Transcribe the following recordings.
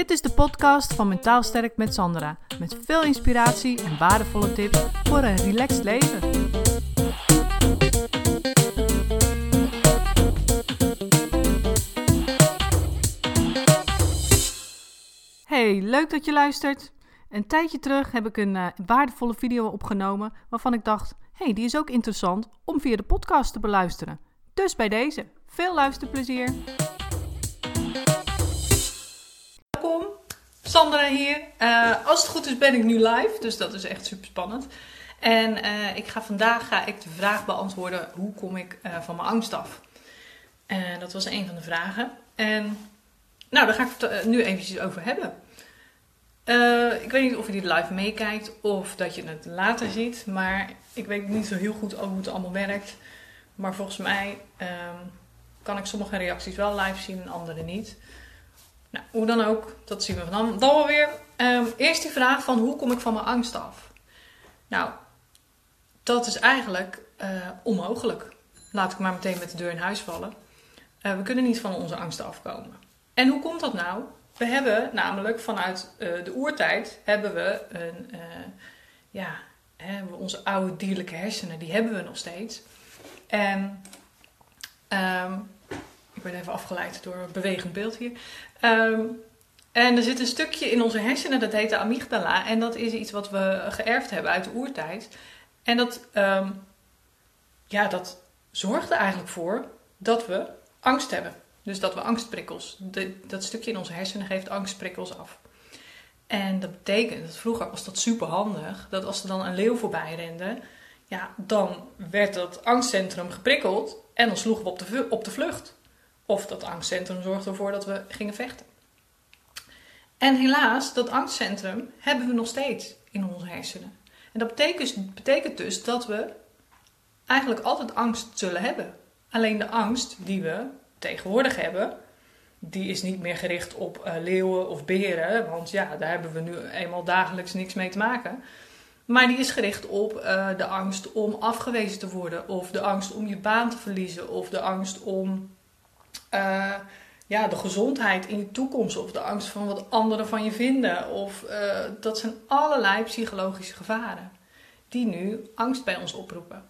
Dit is de podcast van Mentaal Sterk met Sandra. Met veel inspiratie en waardevolle tips voor een relaxed leven. Hey, leuk dat je luistert. Een tijdje terug heb ik een uh, waardevolle video opgenomen waarvan ik dacht: hey, die is ook interessant om via de podcast te beluisteren. Dus bij deze, veel luisterplezier. Welkom, Sandra hier. Uh, als het goed is ben ik nu live, dus dat is echt super spannend. En uh, ik ga vandaag ga ik de vraag beantwoorden: hoe kom ik uh, van mijn angst af? En dat was een van de vragen. En nou, daar ga ik het nu eventjes over hebben. Ik weet niet of je die live meekijkt of dat je het later ziet, maar ik weet niet zo heel goed hoe het allemaal werkt. Maar volgens mij um, kan ik sommige reacties wel live zien en andere niet. Nou, hoe dan ook, dat zien we dan, dan wel weer. Um, eerst die vraag van hoe kom ik van mijn angst af? Nou, dat is eigenlijk uh, onmogelijk. Laat ik maar meteen met de deur in huis vallen. Uh, we kunnen niet van onze angsten afkomen. En hoe komt dat nou? We hebben namelijk vanuit uh, de oertijd hebben we een, ja, onze oude dierlijke hersenen, die hebben we nog steeds. En um, ik ben even afgeleid door een bewegend beeld hier. Um, en er zit een stukje in onze hersenen, dat heet de amygdala. En dat is iets wat we geërfd hebben uit de oertijd. En dat, um, ja, dat zorgt er eigenlijk voor dat we angst hebben. Dus dat we angstprikkels, dat stukje in onze hersenen geeft angstprikkels af. En dat betekent, dat vroeger was dat super handig, dat als er dan een leeuw voorbij rende, ja, dan werd dat angstcentrum geprikkeld en dan sloegen we op de, op de vlucht. Of dat angstcentrum zorgde ervoor dat we gingen vechten. En helaas, dat angstcentrum hebben we nog steeds in onze hersenen. En dat betekent, betekent dus dat we eigenlijk altijd angst zullen hebben. Alleen de angst die we tegenwoordig hebben, die is niet meer gericht op uh, leeuwen of beren, want ja, daar hebben we nu eenmaal dagelijks niks mee te maken. Maar die is gericht op uh, de angst om afgewezen te worden, of de angst om je baan te verliezen, of de angst om uh, ja, de gezondheid in je toekomst, of de angst van wat anderen van je vinden. Of, dat zijn allerlei psychologische gevaren die nu angst bij ons oproepen.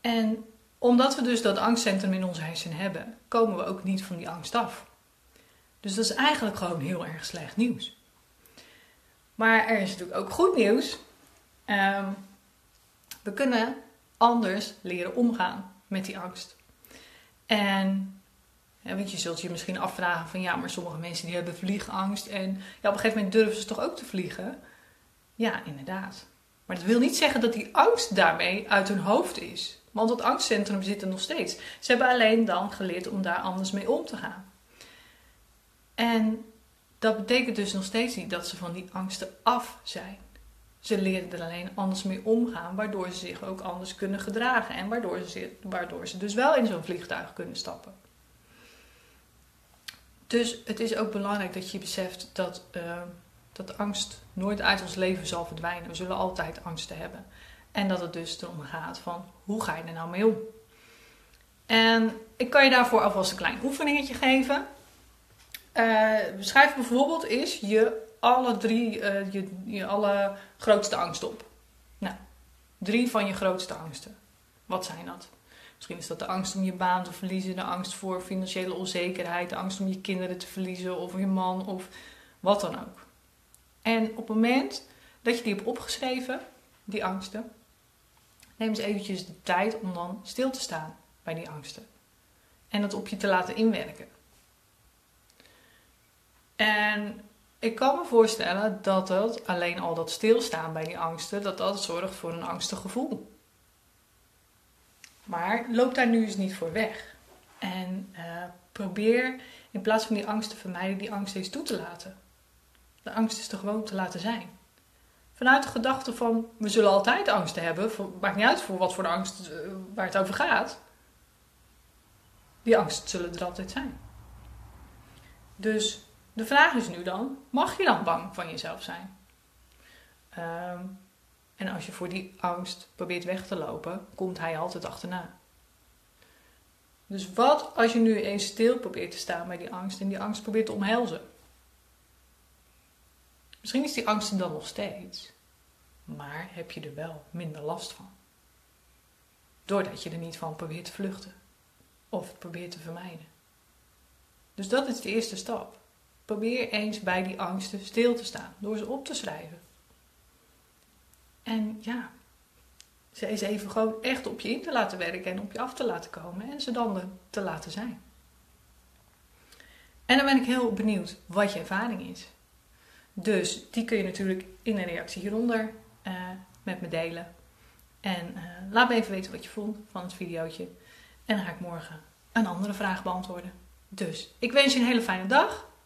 En omdat we dus dat angstcentrum in onze hersenen hebben, komen we ook niet van die angst af. Dus dat is eigenlijk gewoon heel erg slecht nieuws. Maar er is natuurlijk ook goed nieuws. Um, we kunnen anders leren omgaan met die angst. En ja, je zult je misschien afvragen van ja, maar sommige mensen die hebben vliegangst en ja, op een gegeven moment durven ze toch ook te vliegen. Ja, inderdaad. Maar dat wil niet zeggen dat die angst daarmee uit hun hoofd is. Want het angstcentrum zit er nog steeds. Ze hebben alleen dan geleerd om daar anders mee om te gaan. En dat betekent dus nog steeds niet dat ze van die angsten af zijn. Ze leren er alleen anders mee omgaan, waardoor ze zich ook anders kunnen gedragen en waardoor ze, waardoor ze dus wel in zo'n vliegtuig kunnen stappen. Dus het is ook belangrijk dat je beseft dat, uh, dat angst nooit uit ons leven zal verdwijnen. We zullen altijd angsten hebben. En dat het dus erom gaat van hoe ga je er nou mee om? En ik kan je daarvoor alvast een klein oefeningetje geven. Uh, schrijf bijvoorbeeld eens je alle drie, uh, je, je alle grootste angsten op. Nou, drie van je grootste angsten. Wat zijn dat? Misschien is dat de angst om je baan te verliezen, de angst voor financiële onzekerheid, de angst om je kinderen te verliezen of je man of wat dan ook. En op het moment dat je die hebt opgeschreven, die angsten, neem eens eventjes de tijd om dan stil te staan bij die angsten. En dat op je te laten inwerken. En ik kan me voorstellen dat het alleen al dat stilstaan bij die angsten, dat dat zorgt voor een angstig gevoel. Maar loop daar nu eens niet voor weg. En uh, probeer in plaats van die angst te vermijden, die angst eens toe te laten. De angst is er gewoon te laten zijn. Vanuit de gedachte van we zullen altijd angsten hebben, maakt niet uit voor wat voor de angst uh, waar het over gaat. Die angsten zullen er altijd zijn. Dus de vraag is nu dan: mag je dan bang van jezelf zijn? Um, en als je voor die angst probeert weg te lopen, komt hij altijd achterna. Dus wat als je nu eens stil probeert te staan bij die angst en die angst probeert te omhelzen? Misschien is die angst er dan nog steeds, maar heb je er wel minder last van. Doordat je er niet van probeert te vluchten of probeert te vermijden. Dus dat is de eerste stap. Probeer eens bij die angsten stil te staan door ze op te schrijven. En ja, ze eens even gewoon echt op je in te laten werken en op je af te laten komen en ze dan te laten zijn. En dan ben ik heel benieuwd wat je ervaring is. Dus die kun je natuurlijk in een reactie hieronder uh, met me delen. En uh, laat me even weten wat je vond van het videootje. En dan ga ik morgen een andere vraag beantwoorden. Dus ik wens je een hele fijne dag